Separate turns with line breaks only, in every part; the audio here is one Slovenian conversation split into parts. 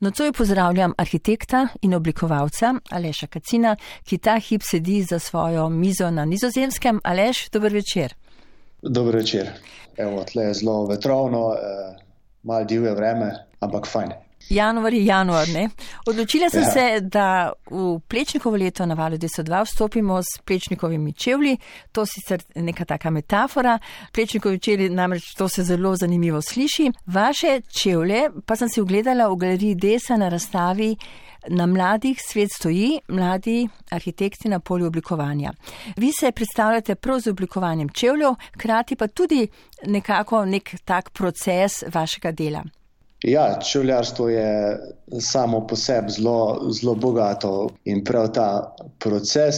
Nocoj pozdravljam arhitekta in oblikovalca Aleša Kacina, ki ta hip sedi za svojo mizo na nizozemskem. Aleš, dober večer.
Dober večer. Evo, tle je zelo vetrovno, eh, malo divje vreme, ampak fajn.
Januar je januar, ne? Odločila sem ja. se, da v Plečnikovo leto na valu 202 vstopimo s Plečnikovimi čevlji. To sicer neka taka metafora. Plečnikovi čevlji namreč to se zelo zanimivo sliši. Vaše čevlje pa sem si ogledala v galeriji Desa na razstavi Na mladih svet stoji, mladi arhitekti na polju oblikovanja. Vi se predstavljate prav z oblikovanjem čevljev, krati pa tudi nekako nek tak proces vašega dela.
Ja, čevljarstvo je samo po sebi zelo, zelo bogato in prav ta proces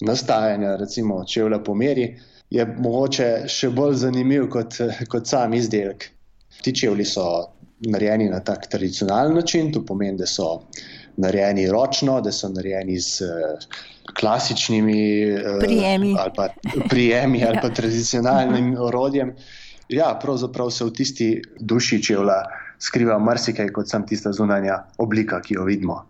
nastajanja, recimo čevlja po meri, je mogoče še bolj zanimiv kot, kot sam izdelek. Ti čevlji so narejeni na tak tradicionalen način, to pomeni, da so narejeni ročno, da so narejeni z klasičnimi
prijemi
ali pa, prijemi, ali pa tradicionalnim orodjem. Ja, pravzaprav se v tisti duši čevlja skriva marsikaj kot sam tista zunanja oblika, ki jo vidimo.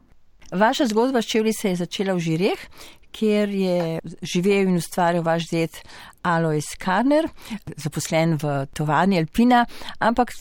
Vaša zgodba s čevlji se je začela v Žireh, kjer je živel in ustvarjal vaš zet Alois Karner, zaposlen v tovarni Alpina, ampak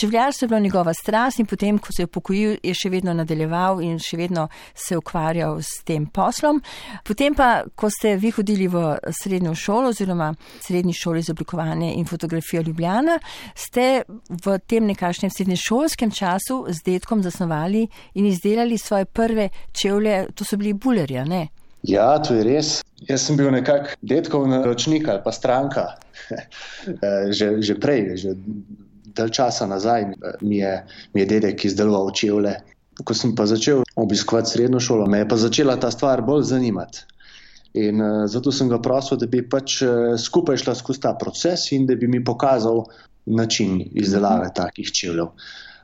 Čevljarstvo je bila njegova strast in potem, ko se je upokojil, je še vedno nadaljeval in še vedno se ukvarjal s tem poslom. Potem pa, ko ste vi hodili v srednjo šolo oziroma srednji šoli za oblikovanje in fotografijo Ljubljana, ste v tem nekašnem srednješolskem času z detkom zasnovali in izdelali svoje prve čevlje, to so bili bulerja, ne?
Ja, to je res. Jaz sem bil nekak detkov naročnik ali pa stranka. že, že prej, že dalj časa nazaj mi je, mi je dedek izdeloval čevlje. Ko sem pa začel obiskovati srednjo šolo, me je pa začela ta stvar bolj zanimati. In uh, zato sem ga prosil, da bi pač uh, skupaj šla skozi ta proces in da bi mi pokazal način izdelave mhm. takih čevljev.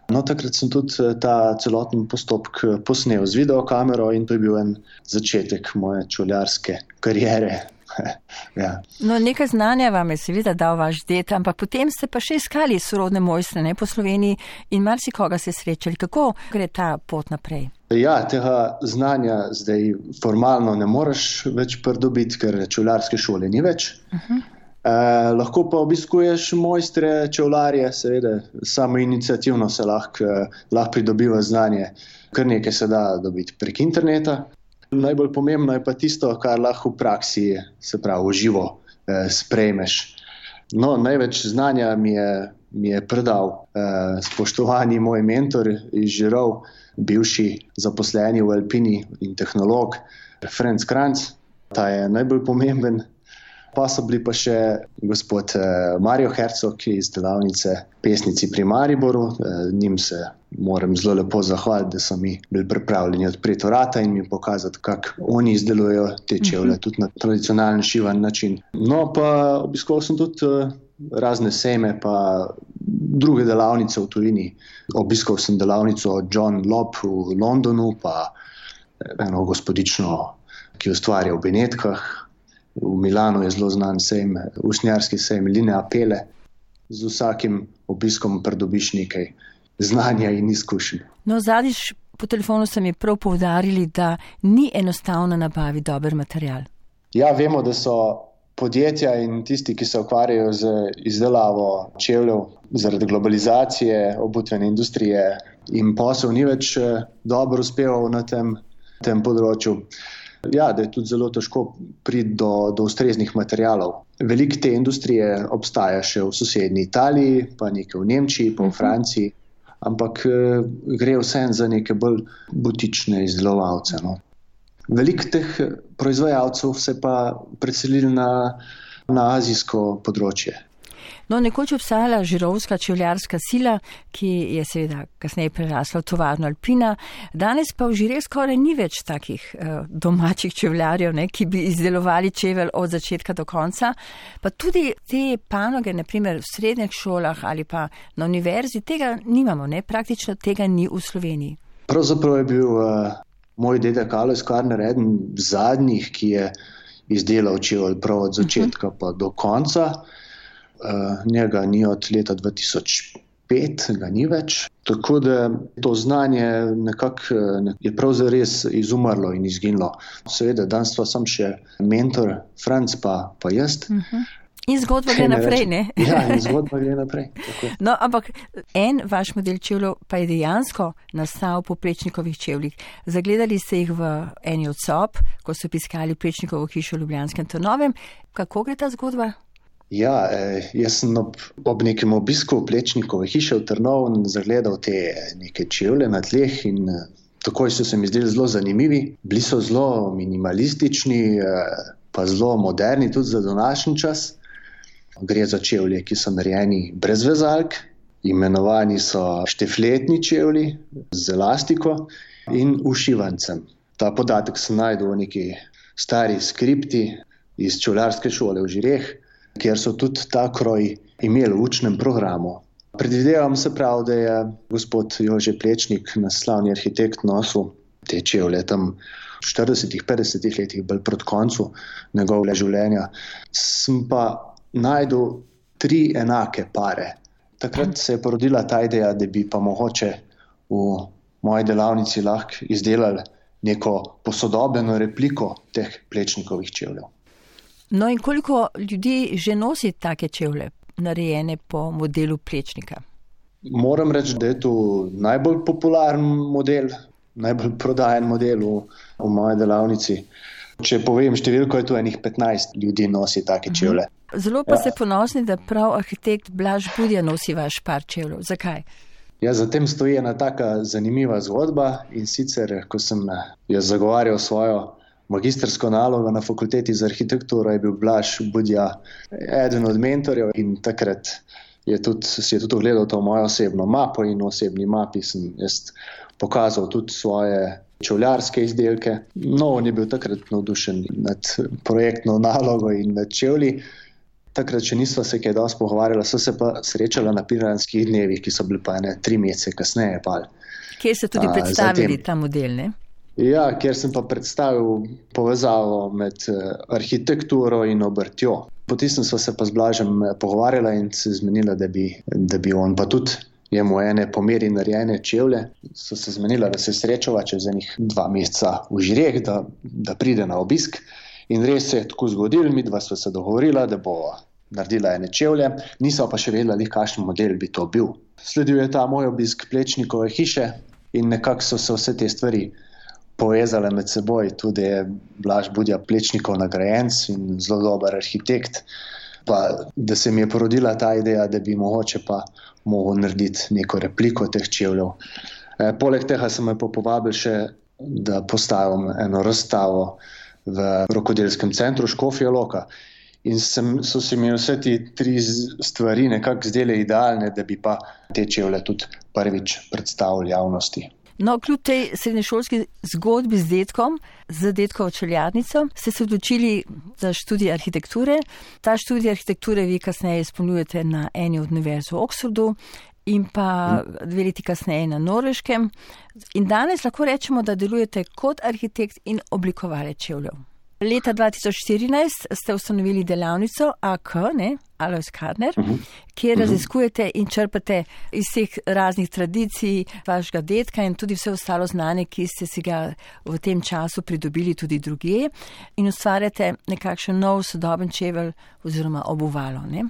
No, takrat sem tudi ta celoten postopek posnel z videokamero in to je bil en začetek moje čevljarske karijere.
ja. no, nekaj znanja vam je seveda dal vaš det, ampak potem ste pa še iskali sorodne mojstre ne, po Sloveniji in marsikoga se srečali. Kako gre ta pot naprej?
Ja, tega znanja zdaj formalno ne moreš več pridobiti, ker čevljarske šole ni več. Uh -huh. eh, lahko pa obiskuješ mojstre, čevlarje, seveda samo inicijativno se lahko lah pridobiva znanje. Kar nekaj se da dobiti prek interneta. Najbolj pomembno je pa tisto, kar lahko v praksi, se pravi, uživo eh, sprejmeš. No, največ znanja mi je, mi je predal eh, spoštovani moj mentor Žirov, bivši zaposleni v Alpini in tehnolog, Franz Kranc. Ta je najbolj pomemben pa so bili pa še gospod eh, Marijo Hercog iz delavnice pesnici pri Mariboru. Eh, njim se moram zelo lepo zahvaliti, da so mi bili pripravljeni odpreti vrata in mi pokazati, kako oni izdelujejo te čevlje, mhm. tudi na tradicionalen šivan način. No, pa obiskoval sem tudi eh, razne sejme, pa druge delavnice v tujini. Obiskal sem delavnico John Lop v Londonu, pa eno gospodično, ki ustvarja v Benetkah, v Milano je zelo znan sejem, usnjarski sejem Linea Pele. Z vsakim obiskom pridobiš nekaj znanja in izkušenj.
No, zadnjič po telefonu so mi prav povdarili, da ni enostavno nabaviti dober material.
Ja, vemo, da so podjetja in tisti, ki se ukvarjajo z izdelavo čevljev zaradi globalizacije, obutvene industrije in posel ni več eh, dobro uspeval na tem, tem področju ja, da je tudi zelo težko priti do, do ustreznih materijalov. Veliko te industrije obstaja še v sosednji Italiji, pa nekaj v Nemčiji, pa v mhm. Franciji, ampak eh, gre vse za neke bolj butične izdelovalce. No. Veliko teh proizvajalcev se pa preselili na, na azijsko področje.
No, nekoč obstajala žirovska čevljarska sila, ki je seveda kasneje prerasla v tovarno Alpina. Danes pa v žire skoraj ni več takih uh, domačih čevljarjev, ne, ki bi izdelovali čevelj od začetka do konca. Pa tudi te panoge, naprimer v srednjih šolah ali pa na univerzi, tega nimamo, ne, praktično tega ni v Sloveniji.
Pravzaprav je bil uh, moj dedek Alois Karner eden zadnjih, ki je izdelal čevelj prav od začetka uh -huh. pa do konca. Uh, njega ni od leta 2005 pet, ga ni več. Tako da to znanje nekako ne, je pravzaprav izumrlo in izginilo. Seveda, danes pa sem še mentor, Franc pa, pa jaz. Uh
-huh. In zgodba gre naprej, ne?
Ja, in zgodba gre naprej.
No, ampak en vaš model čevljev pa je dejansko nastal po plečnikovih čevljih. Zagledali ste jih v eni od sob, ko so piskali plečnikovo hišo v Ljubljanskem Trnovem. Kako gre ta zgodba?
Ja, eh, jaz sem ob, ob nekem obisku plečnikove hiše v Trnovu zagledal te neke čevlje na tleh in eh, takoj so se mi zdeli zelo zanimivi. Bili so zelo minimalistični, eh, pa zelo moderni tudi za današnji čas. Gre za čevlje, ki so narejeni brez vezalk, imenovani so štefletni čevlji z elastiko in ušivancem. Ta podatek se najde v neki stari skripti iz čevljarske šole v Žireh kjer so tudi ta kroj imeli v učnem programu. Predvidevam se prav, da je gospod Jože Plečnik, naslavni arhitekt, nosil te čevlje tam v 40-50 letih, bolj proti koncu njegovega življenja. Sem pa najdel tri enake pare. Takrat se je porodila ta ideja, da bi pa mogoče v moji delavnici lahko izdelali neko posodobljeno repliko teh plečnikovih čevljev.
No, in koliko ljudi že nosi take čevlje, narejene po modelu plečnika?
Moram reči, da je to najbolj popularen model, najbolj prodajen model v, v moji delavnici. Če povem številko, je to enih 15 ljudi nosi take mhm. čevlje.
Zelo pa ja. ste ponosni, da prav arhitekt Blaž Budja nosi vaš par čevljev. Zakaj?
Ja, zatem stoji ena taka zanimiva zgodba in sicer, ko sem jaz zagovarjal svojo magistrsko nalogo na fakulteti za arhitekturo, je bil Blaž Budja eden od mentorjev in takrat je tudi, si je tudi ogledal to mojo osebno mapo in osebni mapi sem jaz pokazal tudi svoje čevljarske izdelke. No, on je bil takrat navdušen nad projektno nalogo in nad čevlji. Takrat še nismo se kaj dosti pogovarjali, so se pa srečala na piranskih dnevih, ki so bili pa ene tri mesece kasneje.
Kje ste tudi predstavili ta model? Ne?
Ja, ker sem pa predstavil povezavo med eh, arhitekturo in obrtjo. Potem smo se pa z Blažem eh, pogovarjali in se zmenili, da, da bi on pa tudi imel ene pomeri narejene čevlje. So se zmenili, da se srečava čez enih dva meseca v žireh, da, da pride na obisk. In res se je tako zgodil, mi dva sva se dogovorila, da bo naredila ene čevlje, niso pa še vedeli, kakšen model bi to bil. Sledil je ta moj obisk plečnikove hiše in nekako so se vse te stvari povezale med seboj. Tudi je Blaž Budja Plečnikov nagrajenc in zelo dober arhitekt. Pa, da se mi je porodila ta ideja, da bi mogoče pa mogel narediti neko repliko teh čevljev. E, poleg tega sem me povabil še, da postavim eno razstavo v rokodelskem centru Škofija Loka. In sem, so se mi vse te tri stvari nekako zdele idealne, da bi pa te čevlje tudi prvič predstavili javnosti.
No, kljub tej srednješolski zgodbi z detkom, z detkovo čeljarnico, ste se odločili za študij arhitekture. Ta študij arhitekture vi kasneje izpolnjujete na eni od univerz v Oxfordu in pa dve leti kasneje na Norveškem. In danes lahko rečemo, da delujete kot arhitekt in oblikovalec čevljev. Leta 2014 ste ustanovili delavnico AK, ne, Alois Karner, uh mhm. -huh. kjer mhm. raziskujete in črpate iz teh raznih tradicij vašega detka in tudi vse ostalo znanje, ki ste si ga v tem času pridobili tudi druge in ustvarjate nekakšen nov sodoben čevelj oziroma obuvalo. Ne?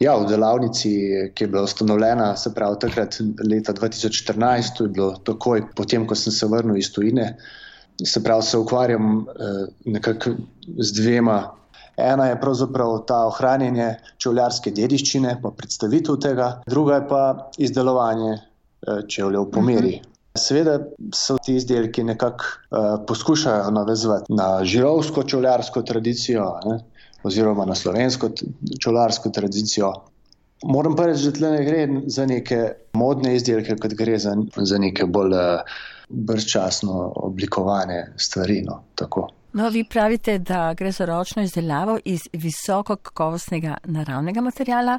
Ja, v delavnici, ki je bila ustanovljena, se pravi takrat leta 2014, to je bilo takoj potem, ko sem se vrnil iz tujine se pravi, se ukvarjam eh, nekako z dvema. Ena je pravzaprav ta ohranjanje čevljarske dediščine, pa predstavitev tega, druga je pa izdelovanje eh, čevljev po meri. Mhm. Seveda so ti izdelki nekako uh, poskušajo navezati na žirovsko čevljarsko tradicijo ne, oziroma na slovensko čevljarsko tradicijo. Moram pa reči, da tle ne gre za neke modne izdelke, kot gre za, za neke bolj uh, brezčasno oblikovane stvari. No,
no, vi pravite, da gre za ročno izdelavo iz visoko kakovostnega naravnega materijala,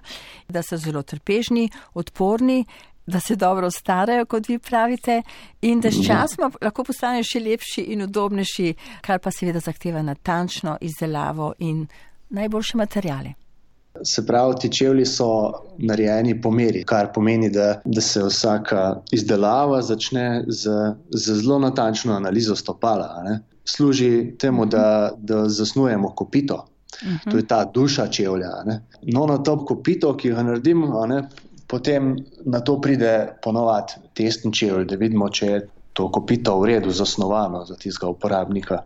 da so zelo trpežni, odporni. Da se dobro starajo, kot vi pravite, in da s časom lahko postanejo še lepši in udobnejši, kar pa seveda zahteva natančno izdelavo in najboljše materijale.
Se pravi, ti čevlji so narejeni po meri, kar pomeni, da, da se vsaka izdelava začne z, z zelo natančno analizo stopala. Služi temu, da, da zasnujemo kopito. To je ta duša čevlja. No, na to kopito, ki ga naredim, potem na to pride ponovadi testni čevlj, da vidimo, če je to kopito v redu zasnovano za tistega uporabnika.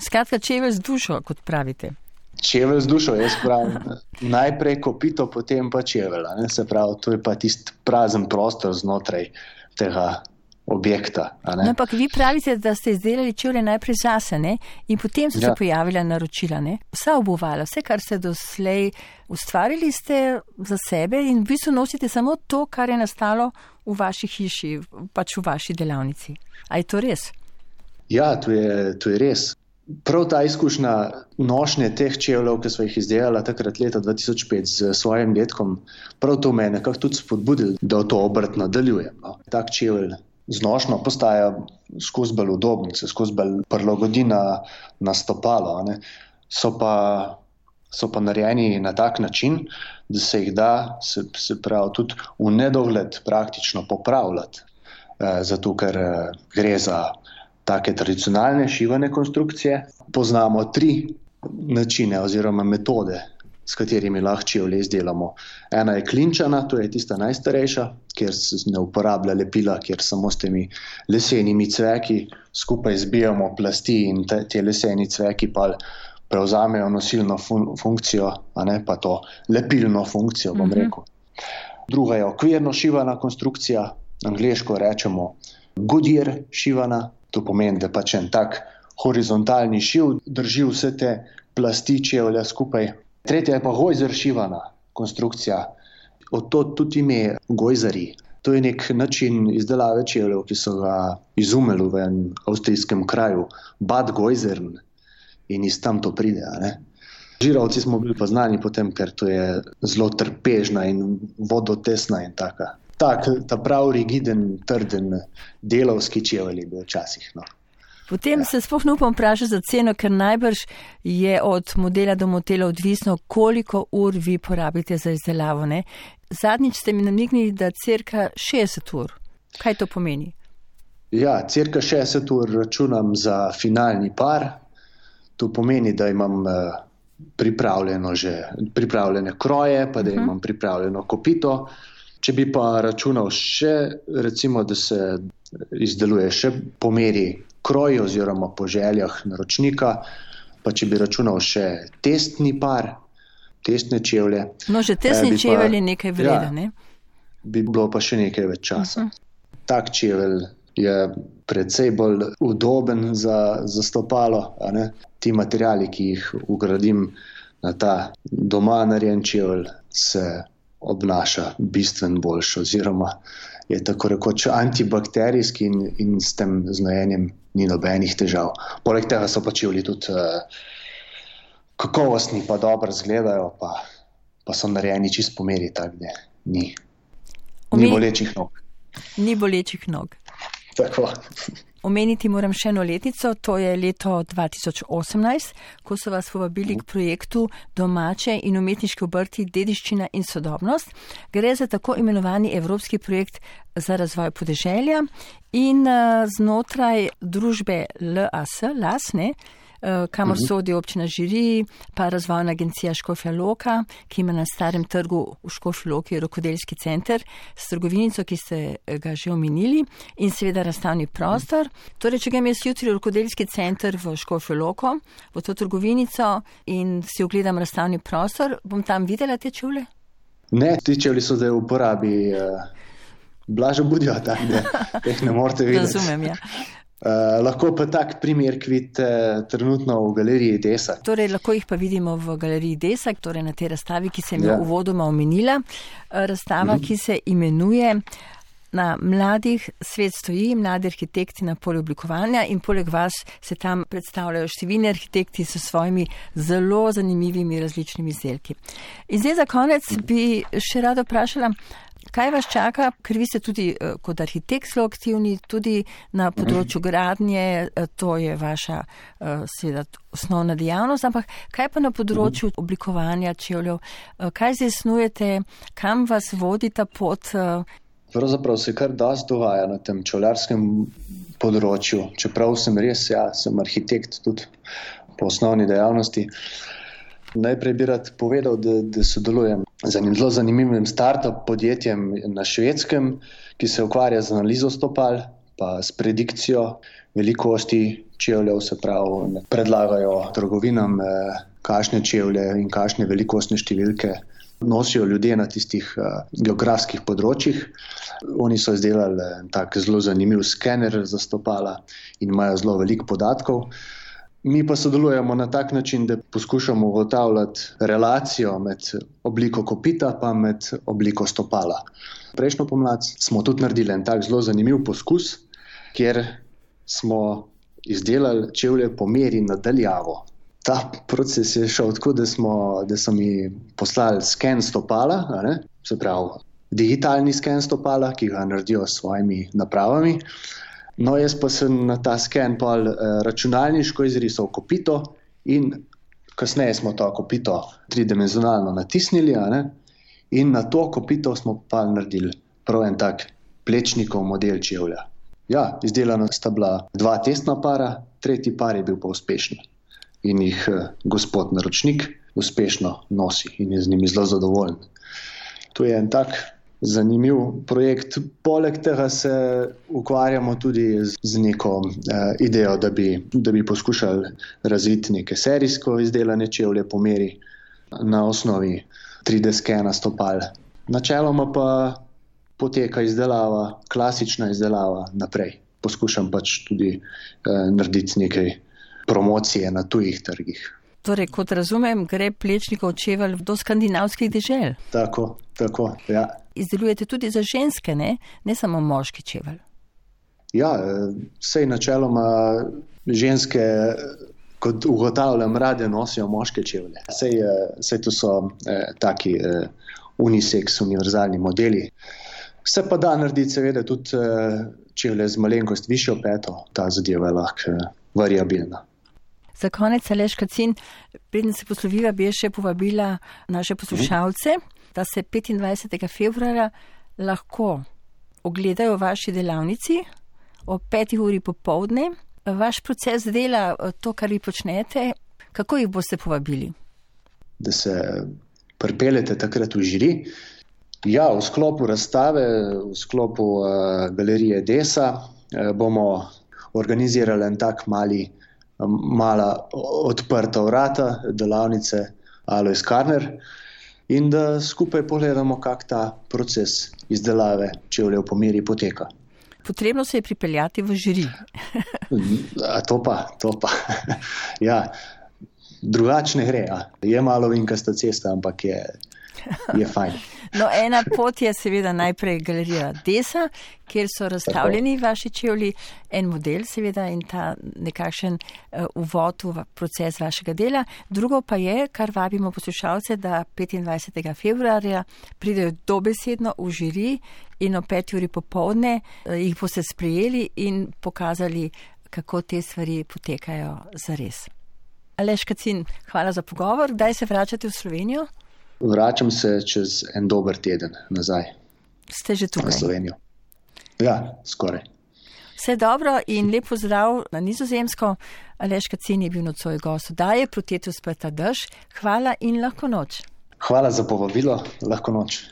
Skratka, čevelj z dušo, kot pravite.
Čevelj z dušo, jaz pravim. Najprej kopito, potem pa čevelj. Se pravi, to je pa tisti prazen prostor znotraj tega objekta.
No, ampak vi pravite, da ste izdelali čevlje najprej zase ne? in potem so ja. se pojavila naročila. Ne? Vsa obuvala, vse, kar ste doslej ustvarili, ste za sebe in vi so nosite samo to, kar je nastalo v vaši hiši, pač v vaši delavnici. A je to res?
Ja, to je, to je res. Prav ta izkušnja nošnje teh čevljev, ki smo jih izdelali takrat leta 2005 z svojim detkom, prav to me je nekako tudi spodbudil, da to obrt nadaljujem. No. Tak čevelj z nošnjo postaja skozi bolj udoben, se skozi bolj prilagodi na, na stopalo. So pa, so pa narejeni na tak način, da se jih da, se, se pravi, tudi v nedogled praktično popravljati. Eh, zato, ker eh, gre za take tradicionalne šivane konstrukcije. Poznamo tri načine oziroma metode, s katerimi lahko čevlje izdelamo. Ena je klinčana, to je tista najstarejša, kjer se ne uporablja lepila, kjer samo s temi lesenimi cveki skupaj zbijamo plasti in te, te leseni cveki pa prevzamejo nosilno fun funkcijo, a ne pa to lepilno funkcijo, bom mhm. rekel. Druga je okvirno šivana konstrukcija, angliško rečemo Goodyear šivana, To pomeni, da pač en tak horizontalni šiv drži vse te plasti čevlja skupaj. Tretja je pa gojzer šivana konstrukcija. Od to tudi ime gojzari. To je nek način izdelave čevljev, ki so ga izumeli v enem avstrijskem kraju, Bad Gojzern in iz tam to pride. Žirovci smo bili pa znani potem, ker to je zelo trpežna in vodotesna in taka tak, ta prav rigiden, trden, delovski čevelj bil včasih. No.
Potem ja. se sploh ne upam vprašati za ceno, ker najbrž je od modela do modela odvisno, koliko ur vi porabite za izdelavo. Ne? Zadnjič ste mi namignili, da cirka 60 ur. Kaj to pomeni?
Ja, cirka 60 ur računam za finalni par. To pomeni, da imam uh, pripravljeno že pripravljene kroje, pa da uh mhm. -huh. imam pripravljeno kopito. Uh, Če bi pa računal še, recimo, da se izdeluje še po meri kroj oziroma po željah naročnika, pa če bi računal še testni par, testne čevlje.
No, že testni eh, čevlje je nekaj vreden. Ja,
bi bilo pa še nekaj več časa. Uh mhm. -huh. Tak čevelj je predvsej bolj udoben za, za stopalo. Ti materiali, ki jih ugradim na ta doma narejen čevelj, se obnaša bistveno boljše, oziroma je tako rekoč antibakterijski in, in s tem znojenjem ni nobenih težav. Poleg tega so pač čevlji tudi uh, kakovostni, pa dobro izgledajo, pa, pa so narejeni čist po meri, tako da ni. Ni bolečih nog.
Ni bolečih nog.
Tako.
Omeniti moram še eno letnico, to je leto 2018, ko so vas povabili k projektu domače in umetniške obrti dediščina in sodobnost. Gre za tako imenovani evropski projekt za razvoj podeželja in uh, znotraj družbe LAS, LAS, ne, Eh, kamor uh mhm. -huh. sodi občina Žiri, pa razvojna agencija Škofja Loka, ki ima na starem trgu v Škofju Loki rokodelski center s trgovinico, ki ste ga že omenili in seveda razstavni prostor. Torej, če grem jaz jutri v rokodelski center v Škofju Loko, v to trgovinico in si ogledam razstavni prostor, bom tam videla te čule?
Ne, ti čuli so zdaj v uporabi. Uh... Blažo budijo, da jih ne morete videti.
Razumem, ja.
Uh, lahko pa tak primer vidite trenutno v galeriji Desak.
Torej, lahko jih pa vidimo v galeriji Desak, torej na tej razstavi, ki se je ja. uvodoma omenila. Eh, razstava, mhm. ki se imenuje Na mladih svet stoji, mladi arhitekti na polju oblikovanja in poleg vas se tam predstavljajo številni arhitekti s svojimi zelo zanimivimi različnimi izdelki. In zdaj za konec bi še rada vprašala, Kaj vas čaka, ker vi ste tudi uh, kot arhitekt zelo aktivni, tudi na področju gradnje, uh, to je vaša uh, seveda osnovna dejavnost, ampak kaj pa na področju oblikovanja čevljev, kaj zdaj snujete, kam vas vodi ta pot?
Pravzaprav se kar dosti dogaja na tem čevljarskem področju, čeprav sem res, ja, sem arhitekt tudi po osnovni dejavnosti. Najprej bi rad povedal, da, da sodelujem z enim zelo zanimivim start-up podjetjem na švedskem, ki se ukvarja z analizo stopal, pa s predikcijo velikosti čevljev, se pravi, predlagajo trgovinam, eh, kakšne čevlje in kakšne velikostne številke nosijo ljudje na tistih uh, geografskih področjih. Oni so izdelali tak zelo zanimiv skener za stopala in imajo zelo veliko podatkov. Mi pa sodelujemo na tak način, da poskušamo ugotavljati relacijo med obliko kopita in med obliko stopala. Prejšnjo pomlad smo tudi naredili en tak zelo zanimiv poskus, kjer smo izdelali čevlje po meri nadaljavo ta proces je šel tako, da, smo, da so mi poslali sken stopala, se pravi digitalni sken stopala, ki ga naredijo s svojimi napravami. No, jaz pa sem na ta sken pol eh, računalniško izrisal kopito in kasneje smo to kopito tridimenzionalno natisnili in na to kopito smo pa naredili prav en tak plečnikov model čevlja. Ja, izdelana sta bila dva testna para, tretji par je bil pa uspešen in jih eh, gospod naročnik uspešno nosi in je z njimi zelo zadovoljen. To je en tak zanimiv projekt. Poleg tega se ukvarjamo tudi z neko eh, idejo, da bi, da bi poskušali razviti neke serijsko izdelane čevlje po meri na osnovi 3D skena stopal. Načeloma pa poteka izdelava, klasična izdelava naprej. Poskušam pač tudi eh, narediti nekaj promocije na tujih trgih.
Torej, kot razumem, gre plečnikov čevelj do skandinavskih dežel.
Tako, tako, ja.
Izdelujete tudi za ženske, ne, ne samo moški čevelj.
Ja, vse načeloma ženske, kot ugotavljam, rade nosijo moške čevlje. Vse to so eh, taki eh, unisex, univerzalni modeli. Vse pa da narediti, seveda, tudi eh, čevlje z malenkost višjo peto, ta zadeva je lahko eh, variabilna.
Za konec, Aleš Kacin, preden se posloviva, bi še povabila naše poslušalce, da se 25. februarja lahko ogledajo v vaši delavnici ob 5. uri popovdne. Vaš proces dela, to, kar vi počnete, kako jih boste povabili?
Da se pripeljete takrat v žiri. Ja, v sklopu razstave, v sklopu uh, galerije Desa uh, bomo organizirali en tak mali mala odprta vrata delavnice Alois Karner in da skupaj pogledamo, kak ta proces izdelave čevljev po meri poteka.
Potrebno se je pripeljati v žiri.
A to pa, to pa. ja, drugačne gre. Ja. Je malo vinkasta cesta, ampak je, je fajn.
No, ena pot je seveda najprej galerija Desa, kjer so razstavljeni vaši čevlji, en model seveda in ta nekakšen uh, uvod v proces vašega dela. Drugo pa je, kar vabimo poslušalce, da 25. februarja pridejo dobesedno v žiri in o 5. uri popovdne uh, jih boste sprejeli in pokazali, kako te stvari potekajo zares. Aleš Kacin, hvala za pogovor. Kdaj se vračate v Slovenijo?
Vračam se čez en dober teden nazaj.
Ste že tukaj?
Na Slovenijo. Ja, skoraj.
Vse dobro in lepo zdrav na nizozemsko. Aleš Kacin je bil nocoj gost. Da je proti tu spet ta dež. Hvala in lahko noč.
Hvala za povabilo. Lahko noč.